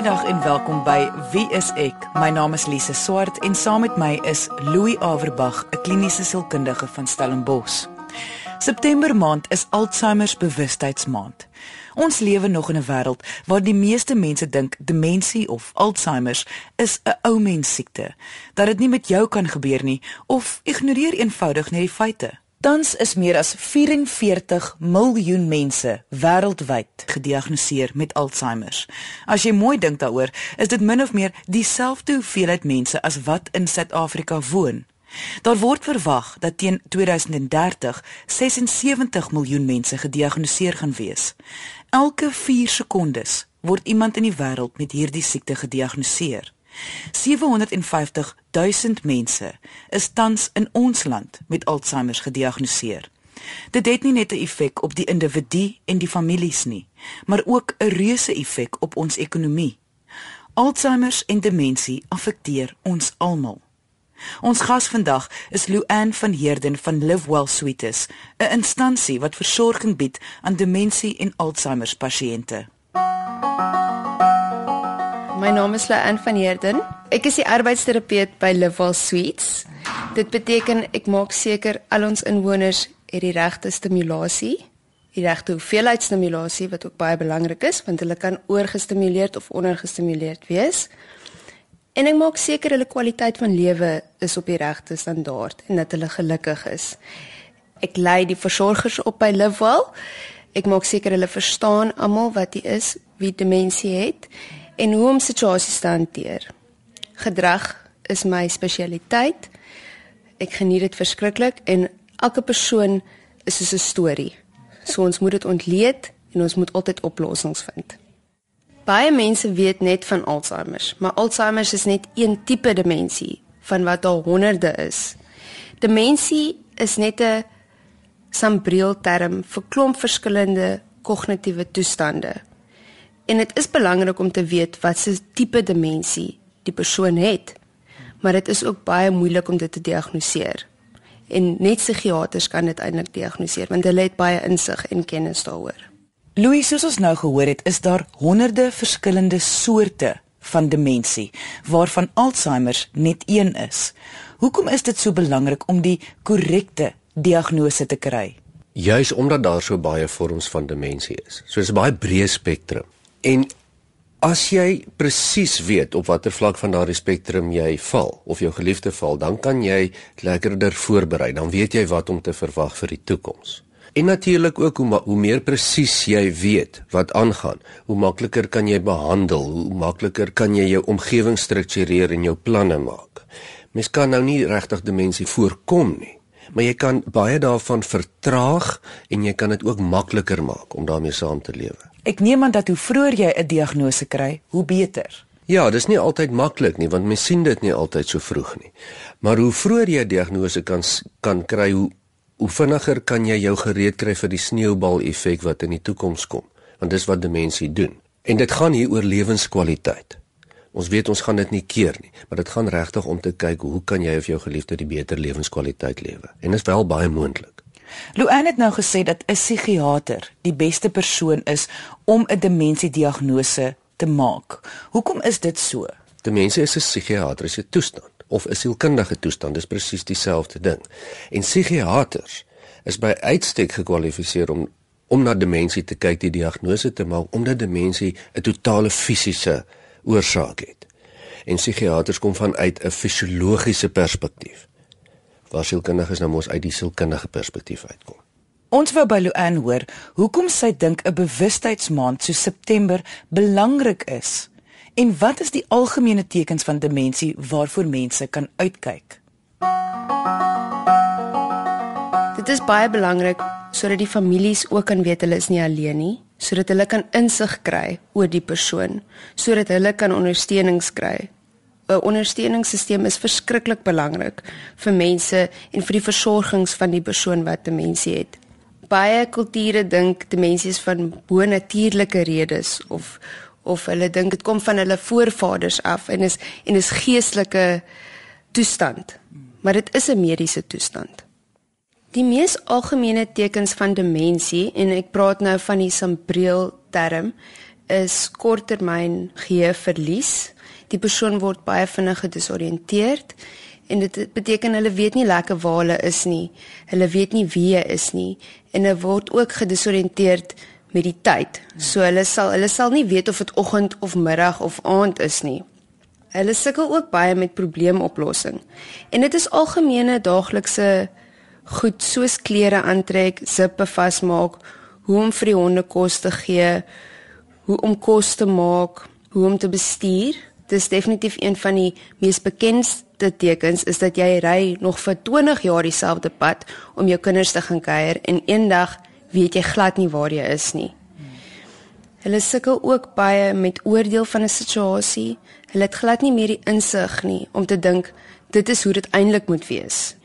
Goeiedag en welkom by Wie is ek? My naam is Lise Swart en saam met my is Louis Averbag, 'n kliniese sielkundige van Stellenbosch. September maand is Alzheimer se bewustheidsmaand. Ons lewe nog in 'n wêreld waar die meeste mense dink demensie of Alzheimer is 'n ou mens siekte, dat dit nie met jou kan gebeur nie of ignoreer eenvoudig net die feite. Tans is meer as 44 miljoen mense wêreldwyd gediagnoseer met Alzheimer. As jy mooi dink daaroor, is dit min of meer dieselfde hoeveelheid mense as wat in Suid-Afrika woon. Daar word verwag dat teen 2030 76 miljoen mense gediagnoseer gaan wees. Elke 4 sekondes word iemand in die wêreld met hierdie siekte gediagnoseer. 750 000 mense is tans in ons land met Alzheimer gediagnoseer. Dit het nie net 'n effek op die individu en die families nie, maar ook 'n reuse effek op ons ekonomie. Alzheimer en demensie affekteer ons almal. Ons gas vandag is Luan van Heerden van Live Well Suites, 'n instansie wat versorging bied aan demensie en Alzheimer pasiënte. My naam is Luan van Heerden. Ek is die arbeidsterapeut by Live Well Suites. Dit beteken ek maak seker al ons inwoners het die regte stimulasie, die regte hoeveelheid stimulasie wat ook baie belangrik is want hulle kan oorgestimuleerd of ondergestimuleerd wees. En ek maak seker hulle kwaliteit van lewe is op die regte standaard en dat hulle gelukkig is. Ek lei die versorgers op by Live Well. Ek maak seker hulle verstaan almal wat dit is, wie demensie het en hoe om situasies te hanteer. Gedrag is my spesialiteit. Ek geniet dit verskriklik en elke persoon is soos 'n storie. So ons moet dit ontleed en ons moet altyd oplossings vind. Baie mense weet net van Alzheimer, maar Alzheimer is net een tipe demensie van wat daar honderde is. Demensie is net 'n sambreelterm vir klomp verskillende kognitiewe toestande. En dit is belangrik om te weet wat se tipe demensie die persoon het. Maar dit is ook baie moeilik om dit te diagnoseer. En net psigiaters kan dit eintlik diagnoseer want hulle het baie insig en kennis daaroor. Louis, soos ons nou gehoor het, is daar honderde verskillende soorte van demensie waarvan Alzheimer net een is. Hoekom is dit so belangrik om die korrekte diagnose te kry? Juis omdat daar so baie vorms van demensie is. So 'n baie breë spektrum. En as jy presies weet op watter vlak van daardie spektrum jy val of jou geliefde val, dan kan jy lekkerder voorberei. Dan weet jy wat om te verwag vir die toekoms. En natuurlik ook hoe hoe meer presies jy weet wat aangaan, hoe makliker kan jy behandel, hoe makliker kan jy jou omgewing struktureer en jou planne maak. Mens kan nou nie regtig demensie voorkom nie, maar jy kan baie daarvan vertraag en jy kan dit ook makliker maak om daarmee saam te lewe. Ek neem aan dat hoe vroeër jy 'n diagnose kry, hoe beter. Ja, dis nie altyd maklik nie want mens sien dit nie altyd so vroeg nie. Maar hoe vroeër jy 'n diagnose kan kan kry, hoe hoe vinniger kan jy jou gereed kry vir die sneeubal effek wat in die toekoms kom. Want dis wat demensie doen. En dit gaan hier oor lewenskwaliteit. Ons weet ons gaan dit nie keer nie, maar dit gaan regtig om te kyk hoe kan jy of jou geliefde die beter lewenskwaliteit lewe. En dit is wel baie moontlik. Luan het nou gesê dat 'n psigiater die beste persoon is om 'n demensiediagnose te maak. Hoekom is dit so? Demensie is 'n psigiatriese toestand of 'n sielkundige toestand, dis presies dieselfde ding. En psigiaters is by uitstek gekwalifiseer om om na demensie te kyk, die diagnose te maak omdat demensie 'n totale fisiese oorsaak het. En psigiaters kom vanuit 'n fisiologiese perspektief waar sielkundiges nou mos uit die sielkundige perspektief uitkom. Ons wou by Luan hoor hoekom sy dink 'n bewustheidsmaand so September belangrik is en wat is die algemene tekens van demensie waarvoor mense kan uitkyk. Dit is baie belangrik sodat die families ook kan weet hulle is nie alleen nie, sodat hulle kan insig kry oor die persoon, sodat hulle kan ondersteunings kry 'n ondersteuningssisteem is verskriklik belangrik vir mense en vir die versorgings van die persoon wat demensie het. Baie kulture dink demensie is van bo-natuurlike redes of of hulle dink dit kom van hulle voorvaders af en is en is geestelike toestand. Maar dit is 'n mediese toestand. Die mees algemene tekens van demensie en ek praat nou van die sambreel term is korttermyn geheueverlies. Die persoon word baie vinnig gedesoriënteerd en dit beteken hulle weet nie lekker waar hulle is nie. Hulle weet nie wie hulle is nie en hulle word ook gedesoriënteerd met die tyd. So hulle sal hulle sal nie weet of dit oggend of middag of aand is nie. Hulle sukkel ook baie met probleemoplossing. En dit is algemene daaglikse goed soos klere aantrek, sippe vasmaak, hoe om vir die honde kos te gee, hoe om kos te maak, hoe om te bestuur. Dis definitief een van die mees bekendste tekens is dat jy ry nog vir 20 jaar dieselfde pad om jou kinders te gaan kuier en eendag weet jy glad nie waar jy is nie. Hulle sukkel ook baie met oordeel van 'n situasie. Hulle het glad nie meer die insig nie om te dink dit is hoe dit eintlik moet wees.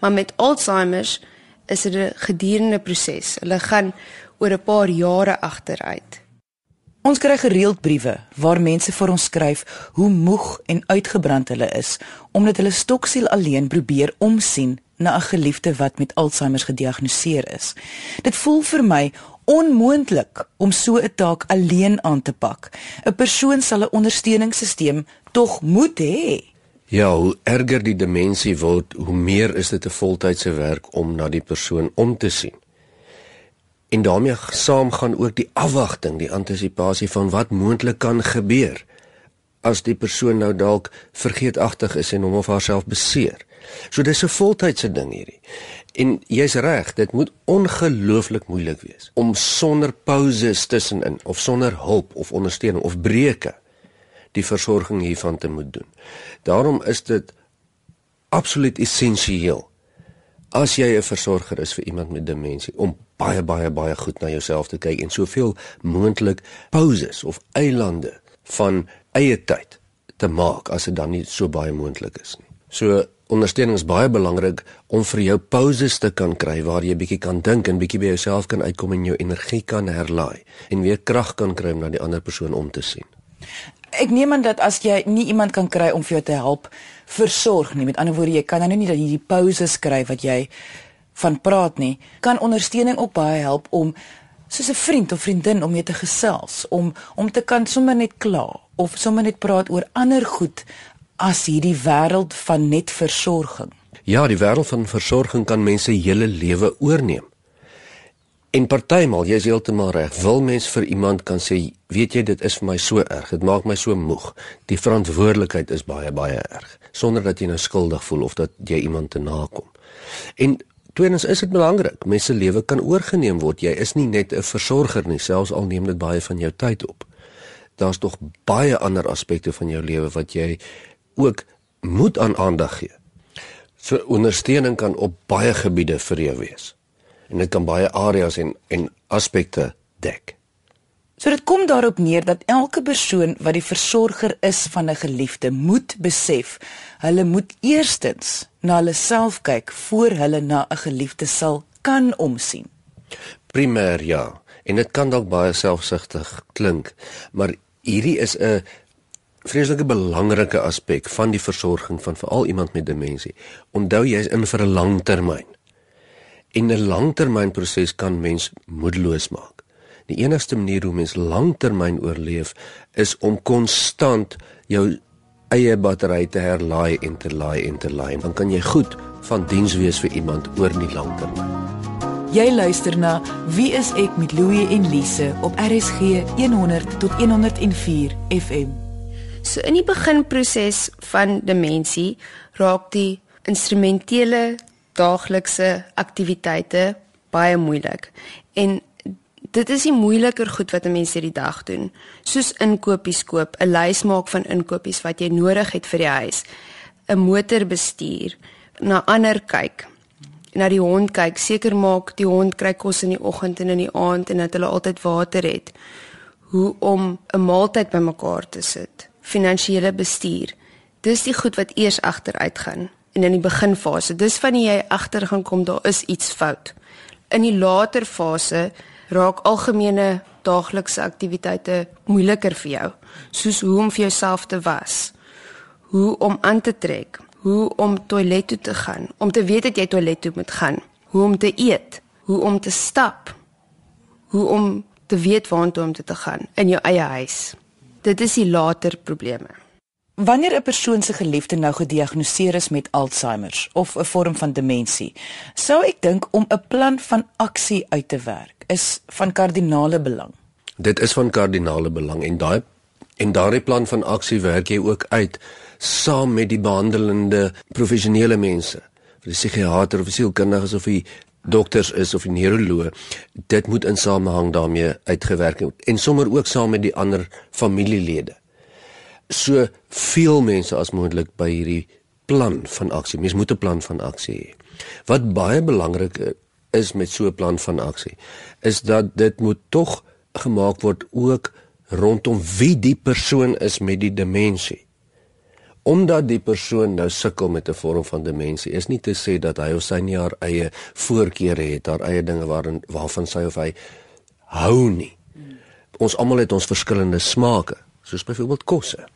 Maar met Alzheimer is dit 'n gedurende proses. Hulle gaan oor 'n paar jare agteruit. Ons kry gereeld briewe waar mense vir ons skryf hoe moeg en uitgebrand hulle is omdat hulle stoksiel alleen probeer omsien na 'n geliefde wat met Alzheimer gediagnoseer is. Dit voel vir my onmoontlik om so 'n taak alleen aan te pak. 'n Persoon sal 'n ondersteuningssisteem tog moet hê. Ja, hoe erger die demensie word, hoe meer is dit 'n voltydse werk om na die persoon om te sien. En daarmee saam gaan ook die afwagting, die antisisipasie van wat moontlik kan gebeur as die persoon nou dalk vergeetachtig is en hom of haarself beseer. So dis 'n voltydse ding hierdie. En jy's reg, dit moet ongelooflik moeilik wees om sonder pauses tussenin of sonder hulp of ondersteuning of breuke die versorging hiervan te moet doen. Daarom is dit absoluut essensieel as jy 'n versorger is vir iemand met demensie om baie baie baie goed na jouself te kyk en soveel moontlik pauses of eilande van eie tyd te maak as dit dan nie so baie moontlik is nie. So ondersteuning is baie belangrik om vir jou pauses te kan kry waar jy bietjie kan dink en bietjie by jouself kan uitkom en jou energie kan herlaai en weer krag kan kry om na die ander persoon om te sien. Ek neem aan dat as jy nie iemand kan kry om vir jou te help versorg nie, met ander woorde jy kan nou nie dat hierdie pauses kry wat jy van praat nie, kan ondersteuning ook baie help om soos 'n vriend of vriendin om mee te gesels, om om te kan sommer net kla of sommer net praat oor ander goed as hierdie wêreld van net versorging. Ja, die wêreld van versorging kan mense hele lewe oorneem. En partymal, jy is heeltemal reg, wil mens vir iemand kan sê, weet jy, dit is vir my so erg, dit maak my so moeg. Die verantwoordelikheid is baie baie erg, sonder dat jy nou skuldig voel of dat jy iemand te nakom. En tweedens is dit belangrik, mense lewe kan oorgeneem word. Jy is nie net 'n versorger nie, selfs al neem dit baie van jou tyd op. Daar's tog baie ander aspekte van jou lewe wat jy ook moet aan aandag gee. So ondersteuning kan op baie gebiede vir jou wees en dit kan baie areas en en aspekte dek. So dit kom daarop neer dat elke persoon wat die versorger is van 'n geliefde moet besef, hulle moet eerstens na hulle self kyk voor hulle na 'n geliefde sal kan omsien. Primêr ja, en dit kan dalk baie selfsugtig klink, maar hierdie is 'n vreeslike belangrike aspek van die versorging van veral iemand met demensie. Onthou jy is in vir 'n lang termyn en 'n langtermynproses kan mens moedeloos maak. Die enigste manier hoe mens langtermyn oorleef is om konstant jou eie battery te herlaai en te laai en te laai. Dan kan jy goed van diens wees vir iemand oor die langtermyn. Jy luister na Wie is ek met Louie en Lise op RSG 100 tot 104 FM. So in die beginproses van demensie raak die instrumentele daaglikse aktiwiteite baie moeilik. En dit is die moeiliker goed wat 'n mens hierdie dag doen, soos inkopies koop, 'n lys maak van inkopies wat jy nodig het vir die huis, 'n motor bestuur, na ander kyk, na die hond kyk, seker maak die hond kry kos in die oggend en in die aand en dat hulle altyd water het. Hoe om 'n maaltyd bymekaar te sit, finansiële bestuur. Dis die goed wat eers agteruit gaan en in die beginfase. Dis wanneer jy agter gaan kom daar is iets fout. In die later fase raak algemene daaglikse aktiwiteite moeiliker vir jou, soos hoe om vir jouself te was, hoe om aan te trek, hoe om toilet toe te gaan, om te weet dat jy toilet toe moet gaan, hoe om te eet, hoe om te stap, hoe om te weet waantoe om te gaan in jou eie huis. Dit is die later probleme. Wanneer 'n persoon se geliefde nou gediagnoseer is met Alzheimer of 'n vorm van demensie, sou ek dink om 'n plan van aksie uit te werk is van kardinale belang. Dit is van kardinale belang en daai en daardie plan van aksie werk jy ook uit saam met die behandelende professionele mense, vir die psigiater of die sielkundiges of die dokters is of die neuroloog. Dit moet in samehang daarmee uitgewerk word en sommer ook saam met die ander familielede so veel mense as moontlik by hierdie plan van aksie. Mens moet 'n plan van aksie hê. Wat baie belangrik is met so 'n plan van aksie, is dat dit moet tog gemaak word ook rondom wie die persoon is met die demensie. Omdat die persoon nou sukkel met 'n vorm van demensie, is nie te sê dat hy of sy nie haar eie voorkeure het, haar eie dinge waarin waarvan sy of hy hou nie. Ons almal het ons verskillende smake, soos byvoorbeeld kosse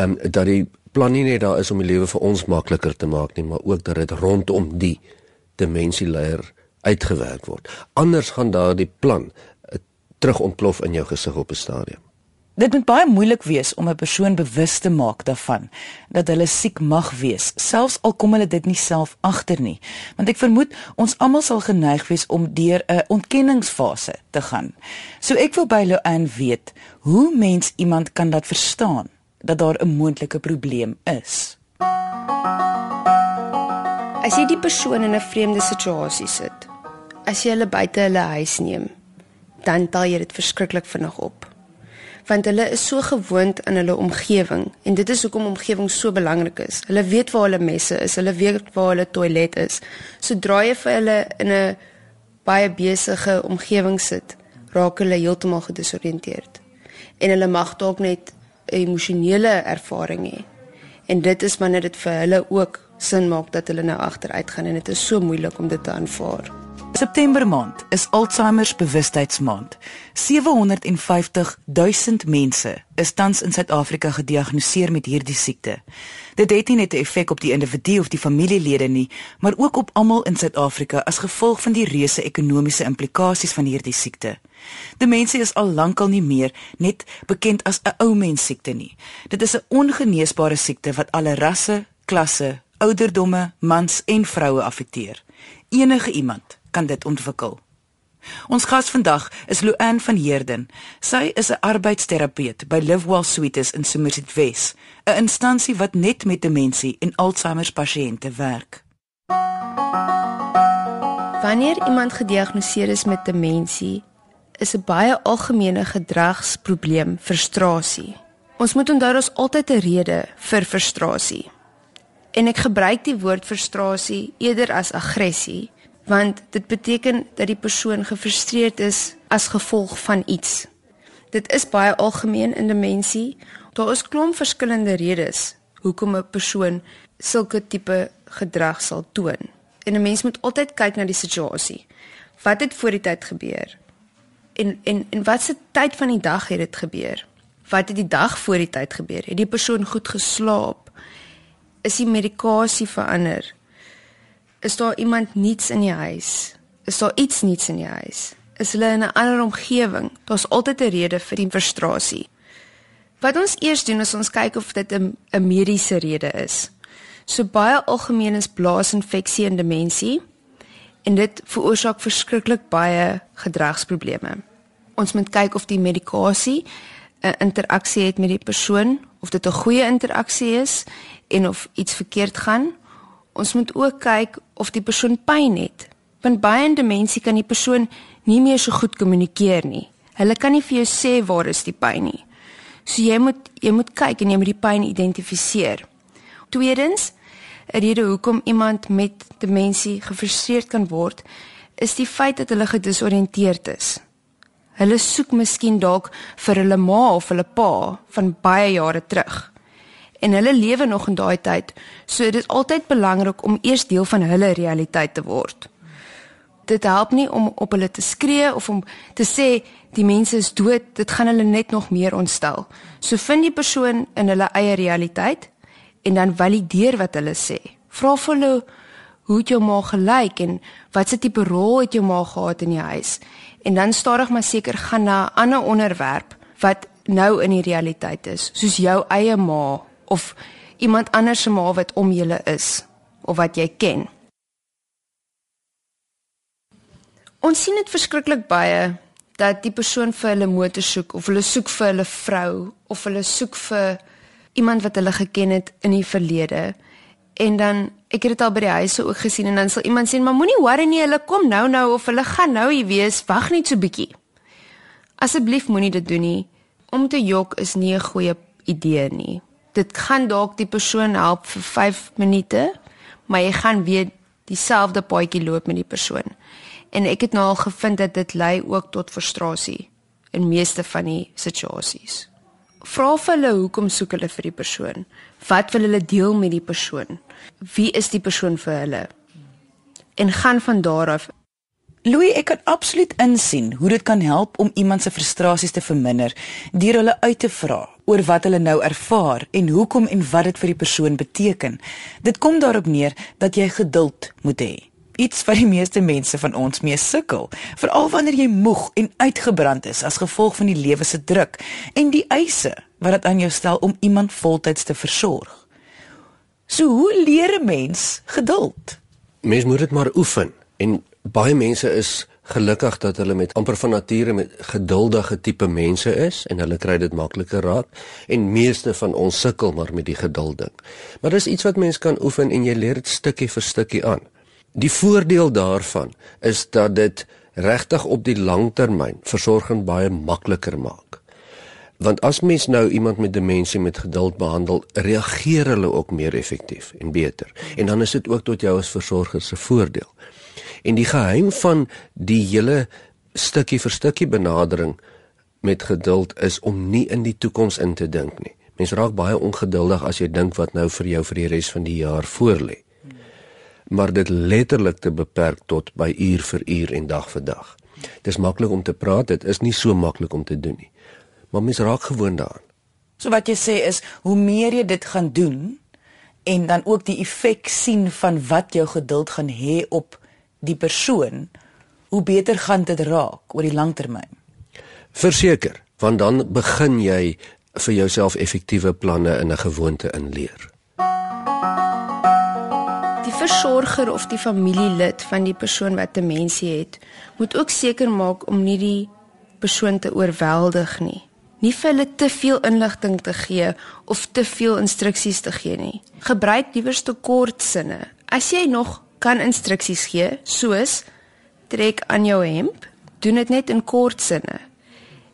ehm um, dat die plan nie net daar is om die lewe vir ons makliker te maak nie, maar ook dat dit rondom die dimensieleier uitgewerk word. Anders gaan daardie plan uh, terug ontplof in jou gesig op 'n stadium. Dit moet baie moeilik wees om 'n persoon bewus te maak daarvan dat hulle siek mag wees, selfs al kom hulle dit nie self agter nie. Want ek vermoed ons almal sal geneig wees om deur 'n ontkenningsfase te gaan. So ek wil by Louane weet hoe mens iemand kan dat verstaan dat daar 'n moontlike probleem is. As jy die persoon in 'n vreemde situasie sit, as jy hulle buite hulle huis neem, dan tel jy dit verskriklik vinnig op. Want hulle is so gewoond aan hulle omgewing en dit is hoekom omgewing so belangrik is. Hulle weet waar hulle messe is, hulle weet waar hulle toilet is. Sodra jy vir hulle in 'n baie besige omgewing sit, raak hulle heeltemal gedesoriënteerd. En hulle mag dalk net emosionele ervaring hê. En dit is wanneer dit vir hulle ook sin maak dat hulle nou agteruit gaan en dit is so moeilik om dit te aanvaar. September maand is Alzheimer bewustheidsmaand. 750 000 mense is tans in Suid-Afrika gediagnoseer met hierdie siekte. Dit het nie net 'n effek op die individu of die familielede nie, maar ook op almal in Suid-Afrika as gevolg van die reuse ekonomiese implikasies van hierdie siekte. Demensie is al lankal nie meer net bekend as 'n ou mens siekte nie. Dit is 'n ongeneesbare siekte wat alle rasse, klasse, ouderdomme, mans en vroue affekteer. Enige iemand kan dit ontwikkel. Ons gas vandag is Louane van Heerden. Sy is 'n arbeidsterapeut by Livewell Suites in Somerset West, 'n instansie wat net met demensie en Alzheimer pasiënte werk. Wanneer iemand gediagnoseer is met demensie, is 'n baie algemene gedragsprobleem frustrasie. Ons moet onthou daar's altyd 'n rede vir frustrasie. En ek gebruik die woord frustrasie eerder as aggressie, want dit beteken dat die persoon gefrustreerd is as gevolg van iets. Dit is baie algemeen in demensie. Daar is klomp verskillende redes hoekom 'n persoon sulke tipe gedrag sal toon. En 'n mens moet altyd kyk na die situasie. Wat het voor die tyd gebeur? En en en wat se tyd van die dag het dit gebeur? Wat het die dag voor die tyd gebeur? Het die persoon goed geslaap? Is die medikasie verander? Is daar iemand niets in die huis? Is daar iets niets in die huis? Is hulle in 'n ander omgewing? Daar's altyd 'n rede vir die frustrasie. Wat ons eers doen is ons kyk of dit 'n 'n mediese rede is. So baie algemeen is blaasinfeksie en demensie en dit veroorsaak verskriklik baie gedragsprobleme. Ons moet kyk of die medikasie 'n interaksie het met die persoon, of dit 'n goeie interaksie is en of iets verkeerd gaan. Ons moet ook kyk of die persoon pyn het. Want baie in demensie kan die persoon nie meer so goed kommunikeer nie. Hulle kan nie vir jou sê waar is die pyn nie. So jy moet jy moet kyk en jy moet die pyn identifiseer. Tweedens, 'n rede hoekom iemand met demensie gefrustreerd kan word, is die feit dat hulle gedesoriënteerd is. Hulle soek miskien dalk vir hulle ma of hulle pa van baie jare terug. En hulle lewe nog in daai tyd, so dit is altyd belangrik om eers deel van hulle realiteit te word. Dit help nie om op hulle te skree of om te sê die mense is dood, dit gaan hulle net nog meer ontstel. So vind die persoon in hulle eie realiteit en dan valideer wat hulle sê. Vra vir hulle hoe het jou ma gelyk en wat se tipe rol het jou ma gehad in die huis? en dan stadig maar seker gaan na 'n ander onderwerp wat nou in die realiteit is, soos jou eie ma of iemand anders se ma wat om julle is of wat jy ken. Ons sien dit verskriklik baie dat die persoon vir hulle motor soek of hulle soek vir hulle vrou of hulle soek vir iemand wat hulle geken het in die verlede. En dan ek het dit al by die huise ook gesien en dan sal iemand sê maar moenie worry nie, hulle kom nou nou of hulle gaan nou hier wees, wag net so bietjie. Asseblief moenie dit doen nie. Om te jok is nie 'n goeie idee nie. Dit gaan dalk die persoon help vir 5 minute, maar jy gaan weer dieselfde paadjie loop met die persoon. En ek het nou al gevind dat dit lei ook tot frustrasie in meeste van die situasies. Vra vir hulle hoekom soek hulle vir die persoon? Wat wil hulle deel met die persoon? Wie is die persoon vir hulle? En gaan van daar af. Louis, ek kan absoluut insien hoe dit kan help om iemand se frustrasies te verminder deur hulle uit te vra oor wat hulle nou ervaar en hoekom en wat dit vir die persoon beteken. Dit kom daarop neer dat jy geduld moet hê iets wat die meeste mense van ons mee sukkel, veral wanneer jy moeg en uitgebrand is as gevolg van die lewe se druk en die eise wat dit aan jou stel om iemand voltyds te versorg. So hoe leer 'n mens geduld? Mens moet dit maar oefen en baie mense is gelukkig dat hulle met amper van nature met geduldige tipe mense is en hulle kry dit makliker raak en meeste van ons sukkel maar met die geduld ding. Maar dis iets wat mens kan oefen en jy leer dit stukkie vir stukkie aan. Die voordeel daarvan is dat dit regtig op die langtermyn versorging baie makliker maak. Want as mens nou iemand met demensie met geduld behandel, reageer hulle ook meer effektief en beter. En dan is dit ook tot jou as versorger se voordeel. En die geheim van die hele stukkie vir stukkie benadering met geduld is om nie in die toekoms in te dink nie. Mens raak baie ongeduldig as jy dink wat nou vir jou vir die res van die jaar voorlê maar dit letterlik te beperk tot by uur vir uur en dag vir dag. Dis maklik om te praat, dit is nie so maklik om te doen nie. Maar mens raak gewoond daaraan. So wat jy sê is hoe meer jy dit gaan doen en dan ook die effek sien van wat jou geduld gaan hê op die persoon, hoe beter gaan dit raak oor die langtermyn. Verseker, want dan begin jy vir jouself effektiewe planne in 'n gewoonte inleer versorger of die familielid van die persoon wat demensie het, moet ook seker maak om nie die persoon te oorweldig nie. Nie vir hulle te veel inligting te gee of te veel instruksies te gee nie. Gebruik liewer te kort sinne. As jy nog kan instruksies gee, soos trek aan jou hemp, doen dit net in kort sinne.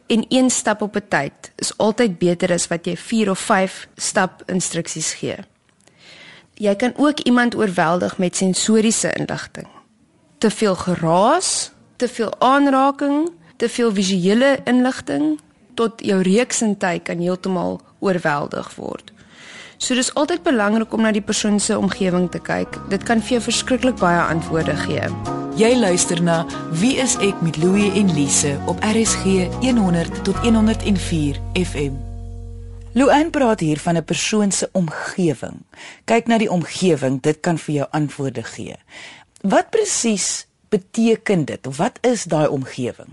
En een stap op 'n tyd is altyd beter as wat jy 4 of 5 stap instruksies gee jy kan ook iemand oorweldig met sensoriese inligting. Te veel geraas, te veel aanraking, te veel visuele inligting tot jou reuksintuig kan heeltemal oorweldig word. So dis altyd belangrik om na die persoon se omgewing te kyk. Dit kan vir jou verskriklik baie antwoorde gee. Jy luister na Wie is ek met Louie en Lise op RSG 100 tot 104 FM. Luan praat hier van 'n persoon se omgewing. Kyk na die omgewing, dit kan vir jou antwoorde gee. Wat presies beteken dit of wat is daai omgewing?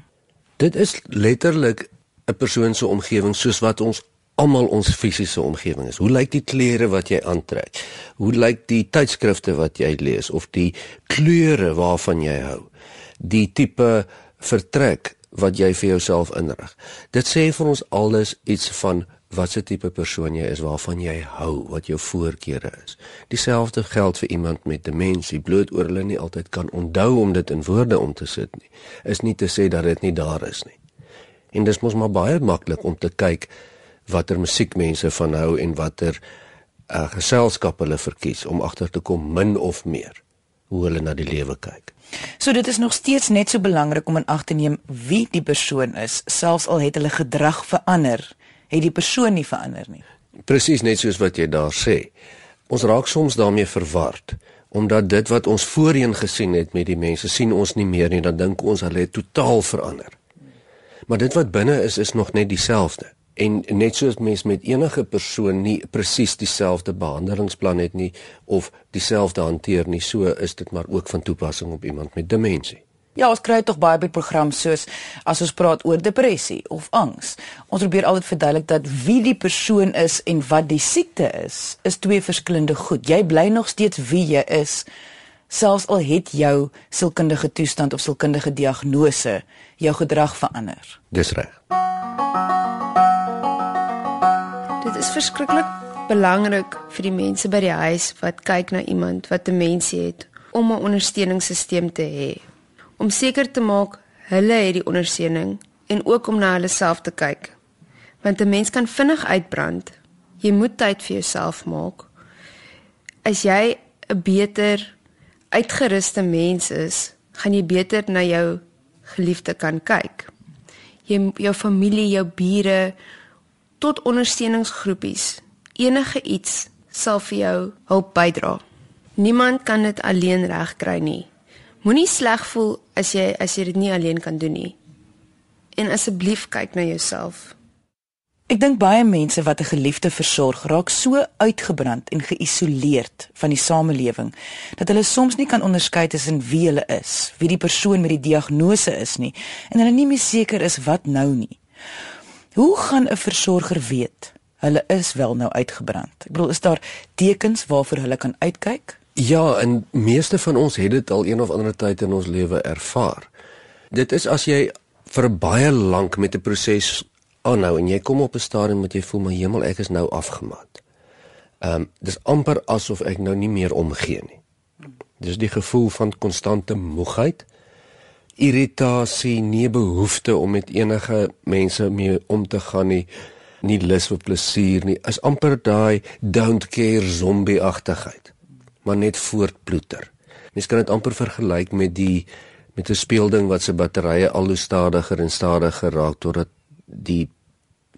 Dit is letterlik 'n persoon se omgewing soos wat ons almal ons fisiese omgewing is. Hoe lyk die klere wat jy aantrek? Hoe lyk die tydskrifte wat jy lees of die kleure waarvan jy hou? Die tipe vertrek wat jy vir jouself inrig. Dit sê vir ons alles iets van wat se tipe persoon jy is, waarvan jy hou, wat jou voorkeure is. Dieselfde geld vir iemand met demensie, bloot oor hulle nie altyd kan onthou om dit in woorde om te sit nie. Is nie te sê dat dit nie daar is nie. En dis mos maar baie maklik om te kyk watter musiek mense van hou en watter uh, geselskap hulle verkies om agter te kom min of meer hoe hulle na die lewe kyk. So dit is nog steeds net so belangrik om in ag te neem wie die persoon is, selfs al het hulle gedrag verander het die persoon nie verander nie. Presies net soos wat jy daar sê. Ons raak soms daarmee verward omdat dit wat ons voorheen gesien het met die mense sien ons nie meer nie, dan dink ons hulle het totaal verander. Maar dit wat binne is is nog net dieselfde. En net soos mens met enige persoon nie presies dieselfde behandelingsplan het nie of dieselfde hanteer nie, so is dit maar ook van toepassing op iemand met demensie. Ja, ons kry tog baie by programs soos as ons praat oor depressie of angs. Ons probeer altyd verduidelik dat wie die persoon is en wat die siekte is, is twee verskillende goed. Jy bly nog steeds wie jy is selfs al het jou sielkundige toestand of sielkundige diagnose jou gedrag verander. Dis reg. Is verskriklik belangrik vir die mense by die huis wat kyk na iemand wat demensie het om 'n ondersteuningssisteem te hê. Om seker te maak hulle het die ondersteuning en ook om na hulle self te kyk. Want 'n mens kan vinnig uitbrand. Jy moet tyd vir jouself maak. As jy 'n beter uitgeruste mens is, gaan jy beter na jou geliefde kan kyk. Jy jou familie, jou bure tot ondersteuningsgroepies. Enige iets sal vir jou hulp bydra. Niemand kan dit alleen regkry nie. Moenie sleg voel as jy as jy dit nie alleen kan doen nie. En asseblief kyk na jouself. Ek dink baie mense wat 'n geliefde versorg, raak so uitgebrand en geïsoleerd van die samelewing dat hulle soms nie kan onderskei tussen wie hulle is, wie die persoon met die diagnose is nie, en hulle nie meer seker is wat nou nie. Hoe gaan 'n versorger weet hulle is wel nou uitgebrand? Ek bedoel, is daar tekens waarvoor hulle kan uitkyk? Ja, en meeste van ons het dit al een of ander tyd in ons lewe ervaar. Dit is as jy vir baie lank met 'n proses aanhou en jy kom op 'n stadium wat jy voel maar hemel ek is nou afgemat. Ehm um, dis amper asof ek nou nie meer omgee nie. Dis die gevoel van konstante moegheid, irritasie, nie behoefte om met enige mense mee om te gaan nie, nie lus vir plesier nie. Is amper daai don't care zombie-agtigheid. Maar net voortploeter. Mens kan dit amper vergelyk met die met 'n speelding wat se batterye al hoe stadiger en stadiger raak totdat die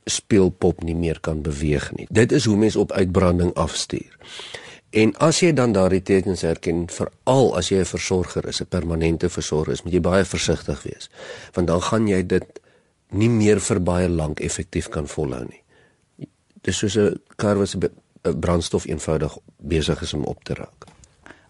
speelpop nie meer kan beweeg nie. Dit is hoe mens op uitbranding afstuur. En as jy dan daardie tekens herken, veral as jy 'n versorger is, 'n permanente versorger is, moet jy baie versigtig wees, want dan gaan jy dit nie meer vir baie lank effektief kan volhou nie. Dis soos 'n kar wat se brandstof eenvoudig besig is om op te raak.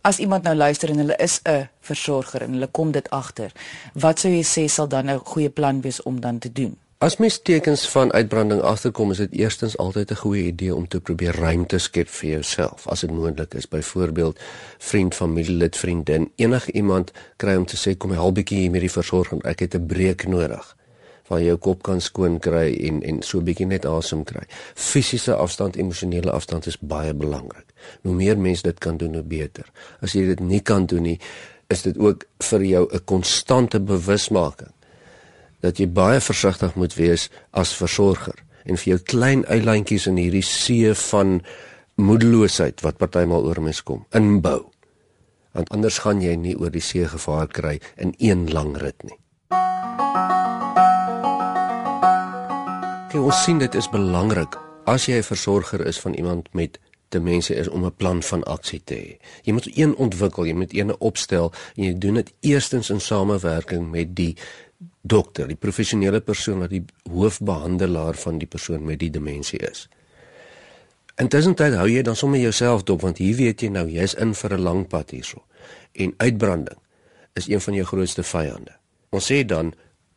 As iemand nou luister en hulle is 'n versorger en hulle kom dit agter, wat sou jy sê sal dan 'n goeie plan wees om dan te doen? As mens tekens van uitbranding agterkom, is dit eerstens altyd 'n goeie idee om te probeer ruimte skep vir jouself as dit moontlik is. Byvoorbeeld vriend, familielid, vriendin, enige iemand kry om te sê kom help bietjie hier met die versorging. Ek het 'n breek nodig waar jy jou kop kan skoon kry en en so bietjie net asem kry. Fisiese afstand, emosionele afstand is baie belangrik. Hoe meer mense dit kan doen, hoe beter. As jy dit nie kan doen nie, is dit ook vir jou 'n konstante bewusmaking dat jy baie versigtig moet wees as versorger en vir jou klein eilandjies in hierdie see van moedeloosheid wat partymal oor mens kom inbou. Want anders gaan jy nie oor die see gevaar kry in een lang rit nie. Kyk, ons sien dit is belangrik as jy 'n versorger is van iemand met demensie is om 'n plan van aksie te hê. Jy moet een ontwikkel, jy moet een opstel en jy doen dit eerstens in samewerking met die dokter, die professionele persoon wat die hoofbehandelaar van die persoon met die demensie is. Intussen tyd hou jy dan sommer jouself dop want hier weet jy nou jy's in vir 'n lang pad hierso. En uitbranding is een van jou grootste vyande. Ons sê dan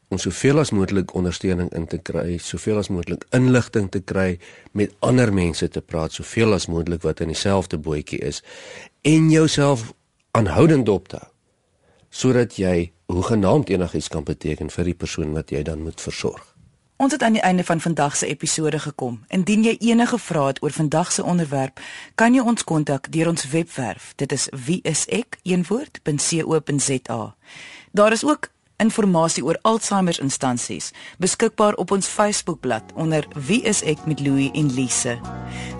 om soveel as moontlik ondersteuning in te kry, soveel as moontlik inligting te kry, met ander mense te praat, soveel as moontlik wat in dieselfde bootjie is en jouself aanhoudend dop te hou sodat jy hoe genaamd enigiets kan beteken vir die persoon wat jy dan moet versorg. Ons het aan die einde van vandag se episode gekom. Indien jy enige vrae het oor vandag se onderwerp, kan jy ons kontak deur ons webwerf. Dit is wieisek.co.za. Daar is ook inligting oor Alzheimer instansies beskikbaar op ons Facebookblad onder Wie is ek met Louie en Lise.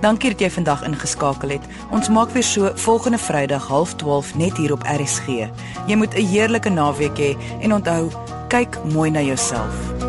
Dankie dat jy vandag ingeskakel het. Ons maak weer so volgende Vrydag 12:30 net hier op RSG. Jy moet 'n heerlike naweek hê en onthou, kyk mooi na jouself.